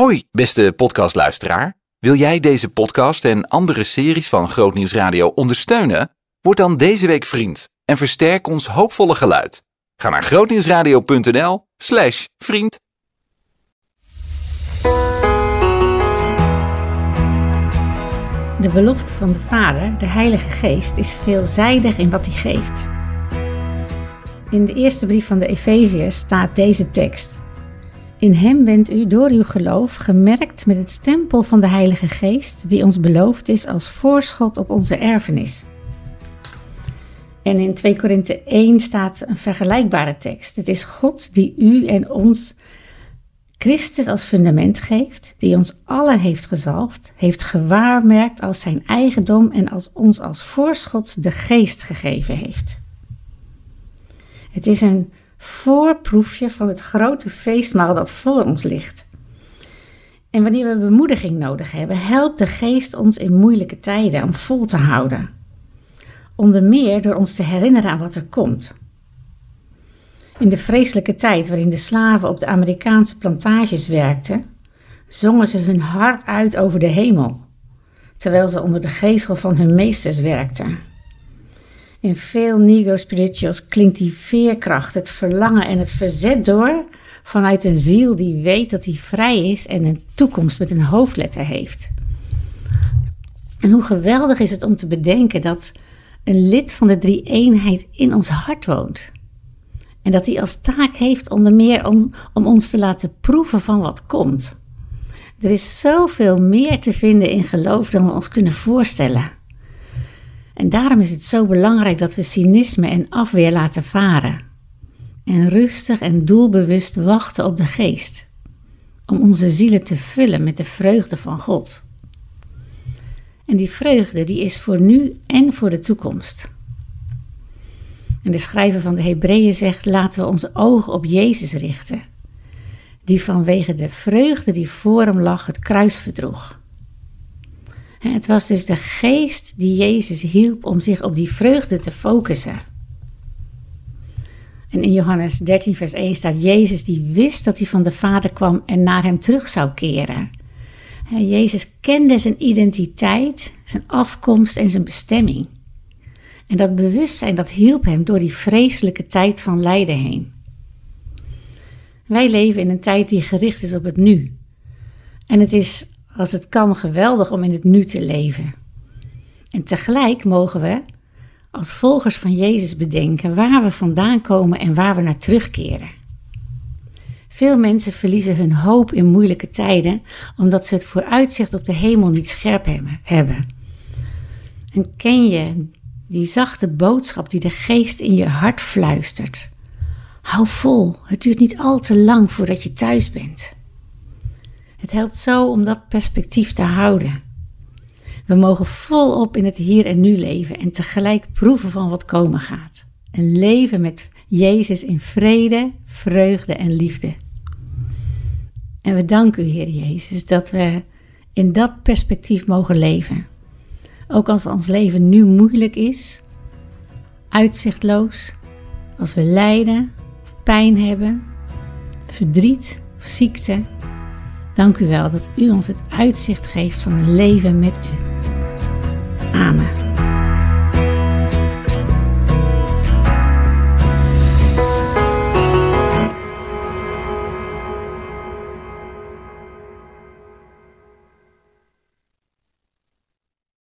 Hoi, beste podcastluisteraar. Wil jij deze podcast en andere series van Grootnieuws Radio ondersteunen? Word dan deze week vriend en versterk ons hoopvolle geluid. Ga naar grootnieuwsradio.nl slash vriend. De belofte van de Vader, de Heilige Geest, is veelzijdig in wat hij geeft. In de eerste brief van de Efeziërs staat deze tekst. In hem bent u door uw geloof gemerkt met het stempel van de Heilige Geest, die ons beloofd is als voorschot op onze erfenis. En in 2 Korinthe 1 staat een vergelijkbare tekst. Het is God die u en ons Christus als fundament geeft, die ons allen heeft gezalfd, heeft gewaarmerkt als zijn eigendom en als ons als voorschot de geest gegeven heeft. Het is een voorproefje van het grote feestmaal dat voor ons ligt. En wanneer we bemoediging nodig hebben, helpt de geest ons in moeilijke tijden om vol te houden. Onder meer door ons te herinneren aan wat er komt. In de vreselijke tijd waarin de slaven op de Amerikaanse plantages werkten, zongen ze hun hart uit over de hemel, terwijl ze onder de geestel van hun meesters werkten. In veel Negro spirituals klinkt die veerkracht, het verlangen en het verzet door vanuit een ziel die weet dat hij vrij is en een toekomst met een hoofdletter heeft. En hoe geweldig is het om te bedenken dat een lid van de drie eenheid in ons hart woont. En dat hij als taak heeft onder meer om, om ons te laten proeven van wat komt. Er is zoveel meer te vinden in geloof dan we ons kunnen voorstellen. En daarom is het zo belangrijk dat we cynisme en afweer laten varen. En rustig en doelbewust wachten op de geest. Om onze zielen te vullen met de vreugde van God. En die vreugde die is voor nu en voor de toekomst. En de schrijver van de Hebreeën zegt: laten we onze ogen op Jezus richten, die vanwege de vreugde die voor hem lag het kruis verdroeg. Het was dus de geest die Jezus hielp om zich op die vreugde te focussen. En in Johannes 13, vers 1 staat Jezus die wist dat hij van de Vader kwam en naar hem terug zou keren. Jezus kende zijn identiteit, zijn afkomst en zijn bestemming. En dat bewustzijn dat hielp hem door die vreselijke tijd van lijden heen. Wij leven in een tijd die gericht is op het nu. En het is, als het kan, geweldig om in het nu te leven. En tegelijk mogen we, als volgers van Jezus, bedenken waar we vandaan komen en waar we naar terugkeren. Veel mensen verliezen hun hoop in moeilijke tijden omdat ze het vooruitzicht op de hemel niet scherp hebben. En ken je die zachte boodschap die de geest in je hart fluistert. Hou vol, het duurt niet al te lang voordat je thuis bent. Het helpt zo om dat perspectief te houden. We mogen volop in het hier en nu leven en tegelijk proeven van wat komen gaat. Een leven met Jezus in vrede, vreugde en liefde. En we danken u, Heer Jezus, dat we in dat perspectief mogen leven. Ook als ons leven nu moeilijk is, uitzichtloos, als we lijden of pijn hebben, verdriet of ziekte. Dank u wel dat u ons het uitzicht geeft van een leven met u.